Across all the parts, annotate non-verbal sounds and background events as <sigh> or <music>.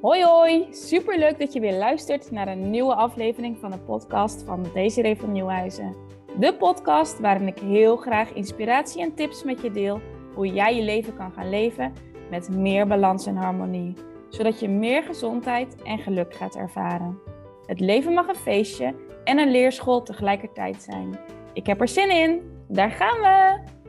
Hoi hoi, superleuk dat je weer luistert naar een nieuwe aflevering van de podcast van Desiree van Nieuwhuizen. De podcast waarin ik heel graag inspiratie en tips met je deel hoe jij je leven kan gaan leven met meer balans en harmonie, zodat je meer gezondheid en geluk gaat ervaren. Het leven mag een feestje en een leerschool tegelijkertijd zijn. Ik heb er zin in, daar gaan we!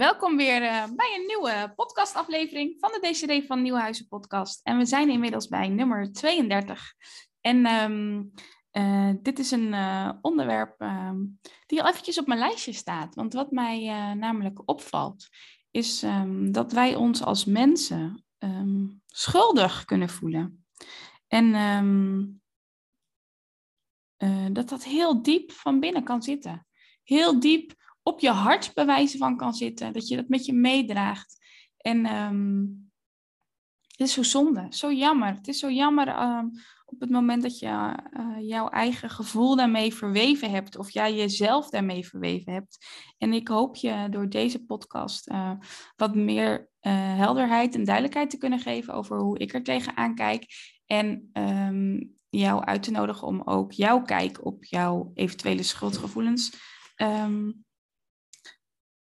Welkom weer uh, bij een nieuwe podcastaflevering van de DCD van Nieuwhuizen podcast. En we zijn inmiddels bij nummer 32. En um, uh, dit is een uh, onderwerp um, die al eventjes op mijn lijstje staat. Want wat mij namelijk opvalt, is um, dat wij ons als mensen schuldig kunnen voelen. En dat dat heel diep van binnen kan zitten. Heel diep op je hart bewijzen van kan zitten. Dat je dat met je meedraagt. En um, het is zo zonde, zo jammer. Het is zo jammer um, op het moment dat je uh, jouw eigen gevoel daarmee verweven hebt. Of jij jezelf daarmee verweven hebt. En ik hoop je door deze podcast uh, wat meer uh, helderheid en duidelijkheid te kunnen geven over hoe ik er tegenaan kijk. En um, jou uit te nodigen om ook jouw kijk op jouw eventuele schuldgevoelens um,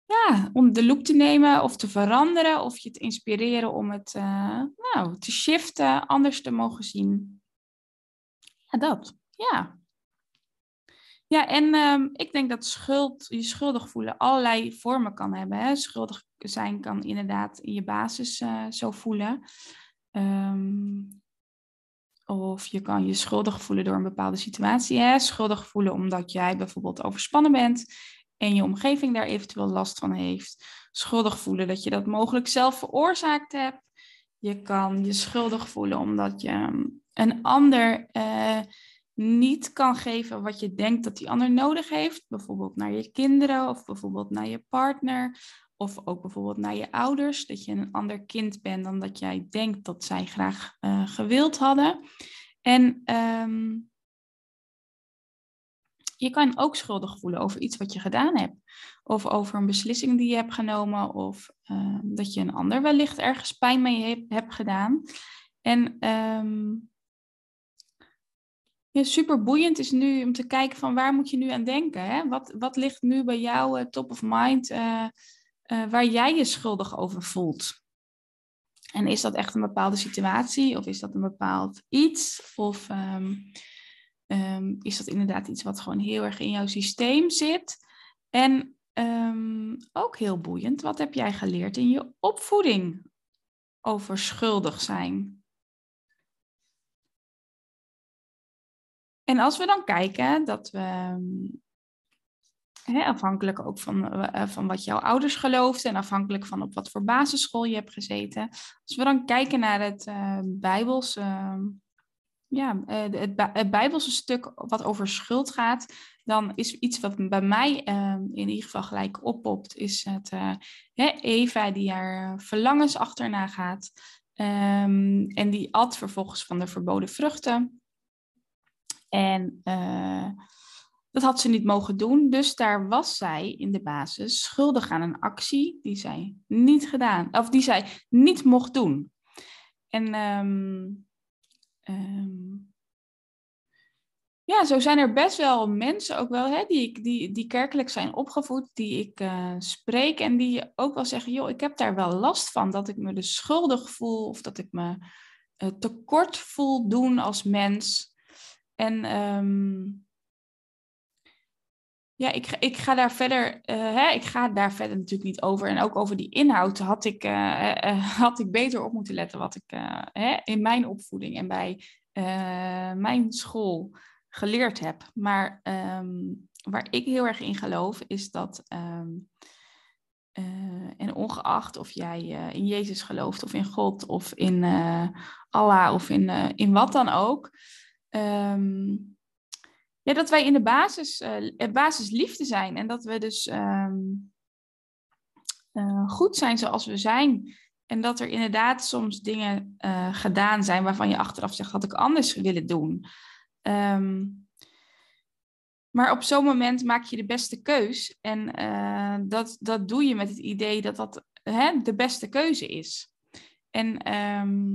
ja, om de loop te nemen of te veranderen of je te inspireren om het uh, nou, te shiften, anders te mogen zien. Ja, dat. Ja. Ja, en um, ik denk dat schuld, je schuldig voelen allerlei vormen kan hebben. Hè? Schuldig zijn kan inderdaad in je basis uh, zo voelen. Um, of je kan je schuldig voelen door een bepaalde situatie. Hè? Schuldig voelen omdat jij bijvoorbeeld overspannen bent en je omgeving daar eventueel last van heeft. Schuldig voelen dat je dat mogelijk zelf veroorzaakt hebt. Je kan je schuldig voelen omdat je um, een ander uh, niet kan geven wat je denkt dat die ander nodig heeft. Bijvoorbeeld naar je kinderen of bijvoorbeeld naar je partner. Of ook bijvoorbeeld naar je ouders. Dat je een ander kind bent dan dat jij denkt dat zij graag uh, gewild hadden. En um, je kan ook schuldig voelen over iets wat je gedaan hebt. Of over een beslissing die je hebt genomen. Of uh, dat je een ander wellicht ergens pijn mee hebt, gedaan. En ja, super boeiend is nu om te kijken van waar moet je nu aan denken. Hè? Wat, wat ligt nu bij jou uh, top of mind uh, waar jij je schuldig over voelt? En is dat echt een bepaalde situatie of is dat een bepaald iets? Of um, um, is dat inderdaad iets wat gewoon heel erg in jouw systeem zit. En um, ook heel boeiend, wat heb jij geleerd in je opvoeding over schuldig zijn? En als we dan kijken dat we, hè, afhankelijk ook van, uh, van wat jouw ouders geloofden en afhankelijk van op wat voor basisschool je hebt gezeten, als we dan kijken naar het uh, Bijbels, ja, eh, het, Bijbelse stuk wat over schuld gaat, dan is iets wat bij mij ehm, in ieder geval gelijk oppopt, is het uh, Eva die haar verlangens achterna gaat. Um, en die at vervolgens van de verboden vruchten. En uh, dat had ze niet mogen doen, dus daar was zij in de basis schuldig aan een actie die zij niet gedaan, of die zij niet mocht doen. En um, Um, ja, zo zijn er best wel mensen ook wel hè, die, die, die kerkelijk zijn opgevoed, die ik uh, spreek en die ook wel zeggen, joh, ik heb daar wel last van, dat ik me dus schuldig voel of dat ik me uh, tekort voel doen als mens. En um, ja, ik, ik ga daar verder, uh, hè, ik ga daar verder natuurlijk niet over. En ook over die inhoud had ik, uh, uh, <laughs> had ik beter op moeten letten wat ik hè, in mijn opvoeding en bij mijn school geleerd heb. Maar um, waar ik heel erg in geloof is dat, um, en ongeacht of jij in Jezus gelooft of in God of in Allah of in, in wat dan ook. Um, dat wij in de basis, uh, basis liefde zijn. En dat we dus um, uh, goed zijn zoals we zijn. En dat er inderdaad soms dingen gedaan zijn waarvan je achteraf zegt, had ik anders willen doen. Um, maar op zo'n moment maak je de beste keus. En dat, dat doe je met het idee dat dat hè, de beste keuze is. En ehm,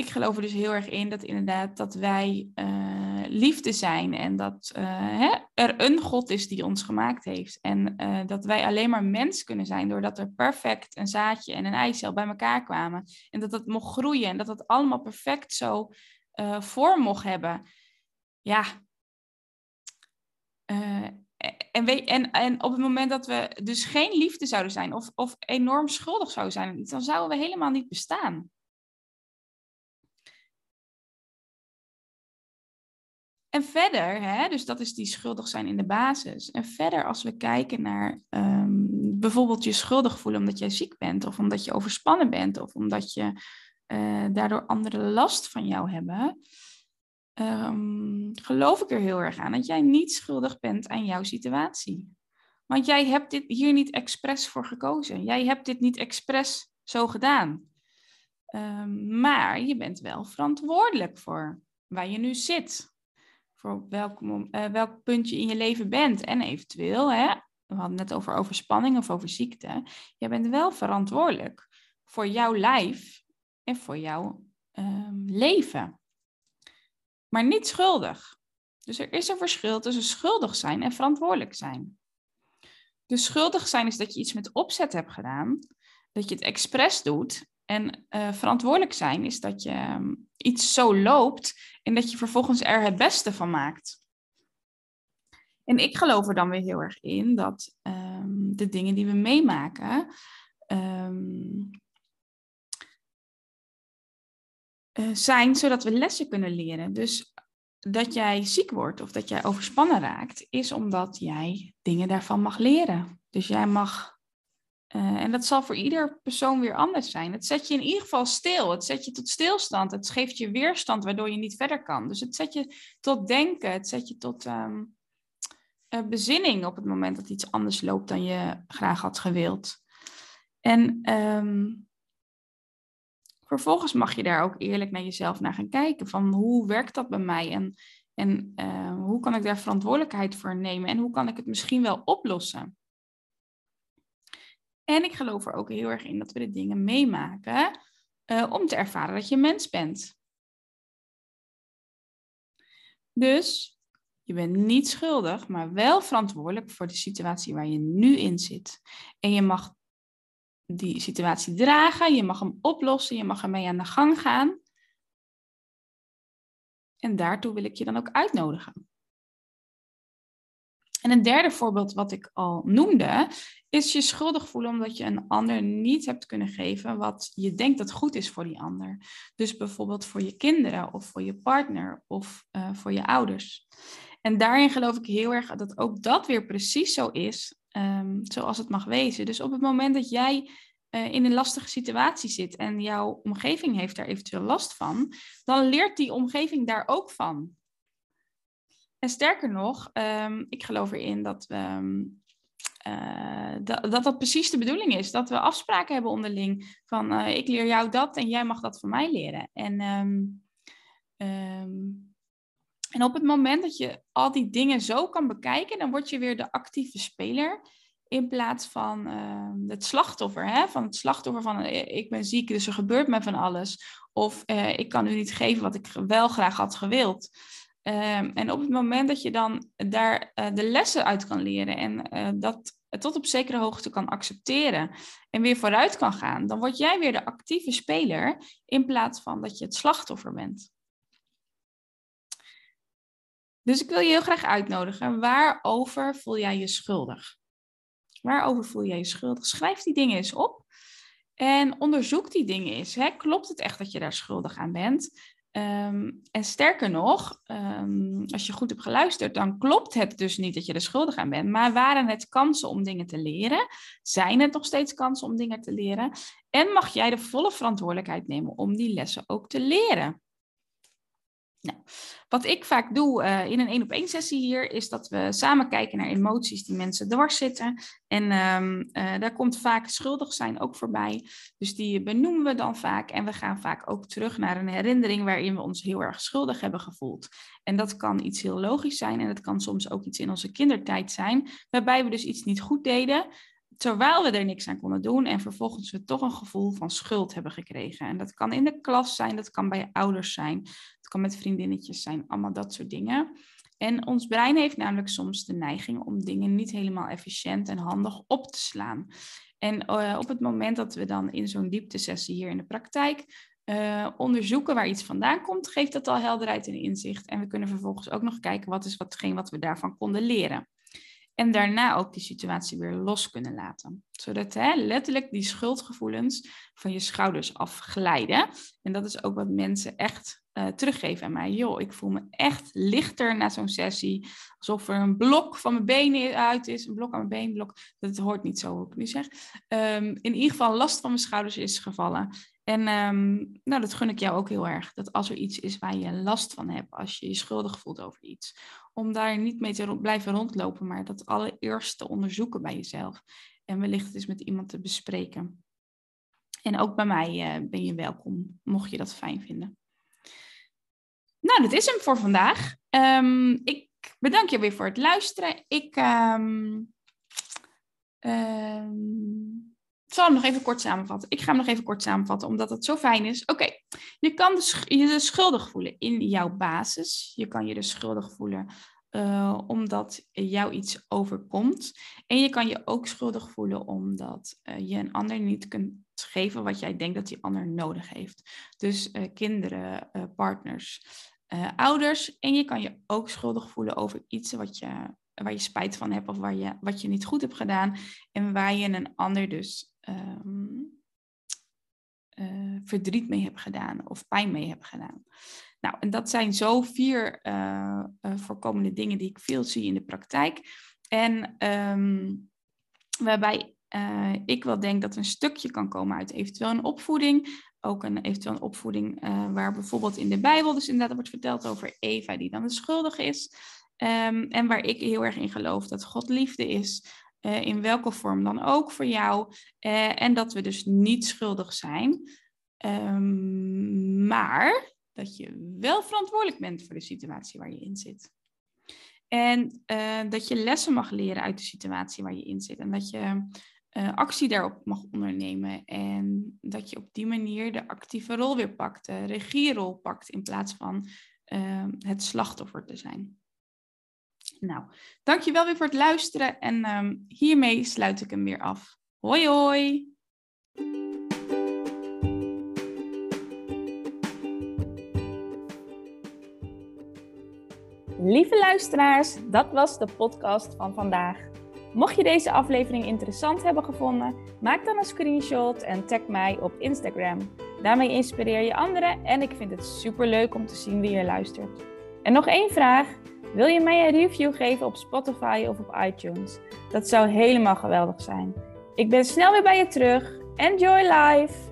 ik geloof er dus heel erg in dat inderdaad dat wij uh, liefde zijn en dat uh, hè, er een God is die ons gemaakt heeft. En uh, dat wij alleen maar mens kunnen zijn doordat er perfect een zaadje en een eicel bij elkaar kwamen. En dat dat mocht groeien en dat dat allemaal perfect zo vorm mocht hebben. Ja. en, we, en, en op het moment dat we dus geen liefde zouden zijn of, of enorm schuldig zouden zijn, dan zouden we helemaal niet bestaan. En verder, hè, dus dat is die schuldig zijn in de basis. En verder, als we kijken naar um, bijvoorbeeld je schuldig voelen omdat jij ziek bent, of omdat je overspannen bent, of omdat je uh, daardoor anderen last van jou hebben, um, geloof ik er heel erg aan dat jij niet schuldig bent aan jouw situatie. Want jij hebt dit hier niet expres voor gekozen. Jij hebt dit niet expres zo gedaan. Um, maar je bent wel verantwoordelijk voor waar je nu zit voor welk, uh, welk punt je in je leven bent. En eventueel, hè, we hadden het net over overspanning of over ziekte. Je bent wel verantwoordelijk voor jouw lijf en voor jouw um, leven. Maar niet schuldig. Dus er is een verschil tussen schuldig zijn en verantwoordelijk zijn. Dus schuldig zijn is dat je iets met opzet hebt gedaan, dat je het expres doet en uh, verantwoordelijk zijn is dat je um, iets zo loopt en dat je vervolgens er het beste van maakt. En ik geloof er dan weer heel erg in dat um, de dingen die we meemaken. Um, uh, zijn zodat we lessen kunnen leren. Dus dat jij ziek wordt of dat jij overspannen raakt, is omdat jij dingen daarvan mag leren. Dus jij mag uh, en dat zal voor ieder persoon weer anders zijn. Het zet je in ieder geval stil. Het zet je tot stilstand. Het geeft je weerstand waardoor je niet verder kan. Dus het zet je tot denken. Het zet je tot um, uh, bezinning op het moment dat iets anders loopt dan je graag had gewild. En um, vervolgens mag je daar ook eerlijk naar jezelf naar gaan kijken. Van hoe werkt dat bij mij? En, en uh, hoe kan ik daar verantwoordelijkheid voor nemen? En hoe kan ik het misschien wel oplossen? En ik geloof er ook heel erg in dat we de dingen meemaken uh, om te ervaren dat je mens bent. Dus je bent niet schuldig, maar wel verantwoordelijk voor de situatie waar je nu in zit. En je mag die situatie dragen, je mag hem oplossen, je mag ermee aan de gang gaan. En daartoe wil ik je dan ook uitnodigen. En een derde voorbeeld wat ik al noemde, is je schuldig voelen omdat je een ander niet hebt kunnen geven wat je denkt dat goed is voor die ander. Dus bijvoorbeeld voor je kinderen of voor je partner of uh, voor je ouders. En daarin geloof ik heel erg dat ook dat weer precies zo is um, zoals het mag wezen. Dus op het moment dat jij uh, in een lastige situatie zit en jouw omgeving heeft daar eventueel last van, dan leert die omgeving daar ook van. En sterker nog, um, ik geloof erin dat, we, uh, dat, dat dat precies de bedoeling is. Dat we afspraken hebben onderling van uh, ik leer jou dat en jij mag dat van mij leren. En, um, um, en op het moment dat je al die dingen zo kan bekijken, dan word je weer de actieve speler. In plaats van het slachtoffer. Hè? Van het slachtoffer van eh, ik ben ziek, dus er gebeurt me van alles. Of ik kan u niet geven wat ik wel graag had gewild. Um, en op het moment dat je dan daar uh, de lessen uit kan leren en uh, dat tot op zekere hoogte kan accepteren en weer vooruit kan gaan, dan word jij weer de actieve speler in plaats van dat je het slachtoffer bent. Dus ik wil je heel graag uitnodigen. Waarover voel jij je schuldig? Waarover voel jij je schuldig? Schrijf die dingen eens op. En onderzoek die dingen eens. Hè? Klopt het echt dat je daar schuldig aan bent? Um, en sterker nog, um, als je goed hebt geluisterd, dan klopt het dus niet dat je er schuldig aan bent. Maar waren het kansen om dingen te leren? Zijn het nog steeds kansen om dingen te leren? En mag jij de volle verantwoordelijkheid nemen om die lessen ook te leren? Nou, wat ik vaak doe uh, in een één op één sessie hier, is dat we samen kijken naar emoties die mensen dwars zitten. En um, uh, daar komt vaak schuldig zijn ook voorbij. Dus die benoemen we dan vaak. En we gaan vaak ook terug naar een herinnering waarin we ons heel erg schuldig hebben gevoeld. En dat kan iets heel logisch zijn en dat kan soms ook iets in onze kindertijd zijn, waarbij we dus iets niet goed deden terwijl we er niks aan konden doen en vervolgens we toch een gevoel van schuld hebben gekregen. En dat kan in de klas zijn, dat kan bij ouders zijn, het kan met vriendinnetjes zijn, allemaal dat soort dingen. En ons brein heeft namelijk soms de neiging om dingen niet helemaal efficiënt en handig op te slaan. En uh, op het moment dat we dan in zo'n dieptesessie hier in de praktijk uh, onderzoeken waar iets vandaan komt, geeft dat al helderheid en inzicht. En we kunnen vervolgens ook nog kijken wat is watgeen wat we daarvan konden leren. En daarna ook die situatie weer los kunnen laten. Zodat hè, letterlijk die schuldgevoelens van je schouders afglijden. En dat is ook wat mensen echt uh, teruggeven aan mij. Joh, ik voel me echt lichter na zo'n sessie. Alsof er een blok van mijn benen uit is. Een blok aan mijn been, blok. Dat hoort niet zo, hoe ik nu zeg. Um, in ieder geval last van mijn schouders is gevallen. En um, nou, dat gun ik jou ook heel erg. Dat als er iets is waar je last van hebt, als je je schuldig voelt over iets, om daar niet mee te blijven rondlopen, maar dat allereerst te onderzoeken bij jezelf. En wellicht eens met iemand te bespreken. En ook bij mij uh, ben je welkom, mocht je dat fijn vinden. Nou, dat is hem voor vandaag. Um, ik bedank je weer voor het luisteren. Ik um, um, zal hem nog even kort samenvatten. Ik ga hem nog even kort samenvatten, omdat het zo fijn is. Oké, je kan je dus schuldig voelen in jouw basis. Je kan je dus schuldig voelen uh, omdat jou iets overkomt. En je kan je ook schuldig voelen omdat uh, je een ander niet kunt geven wat jij denkt dat die ander nodig heeft. Dus uh, kinderen, partners, ouders. En je kan je ook schuldig voelen over iets wat je, waar je spijt van hebt of waar je, wat je niet goed hebt gedaan. En waar je een ander dus um, verdriet mee hebt gedaan of pijn mee hebt gedaan. Nou, en dat zijn zo vier uh, uh, voorkomende dingen die ik veel zie in de praktijk. En um, waarbij ik wel denk dat een stukje kan komen uit eventueel een opvoeding. Ook een eventueel een opvoeding waar bijvoorbeeld in de Bijbel dus inderdaad wordt verteld over Eva die dan de schuldige is. Um, en waar ik heel erg in geloof dat God liefde is. In welke vorm dan ook voor jou. en dat we dus niet schuldig zijn. Um, maar dat je wel verantwoordelijk bent voor de situatie waar je in zit. En uh, dat je lessen mag leren uit de situatie waar je in zit. En dat je actie daarop mag ondernemen. En dat je op die manier de actieve rol weer pakt, de regierol pakt, in plaats van uh, het slachtoffer te zijn. Nou, dankjewel weer voor het luisteren. En um, hiermee sluit ik hem weer af. Hoi hoi! Lieve luisteraars, dat was de podcast van vandaag. Mocht je deze aflevering interessant hebben gevonden, maak dan een screenshot en tag mij op Instagram. Daarmee inspireer je anderen en ik vind het super leuk om te zien wie je luistert. En nog één vraag: wil je mij een review geven op Spotify of op iTunes? Dat zou helemaal geweldig zijn. Ik ben snel weer bij je terug. Enjoy life!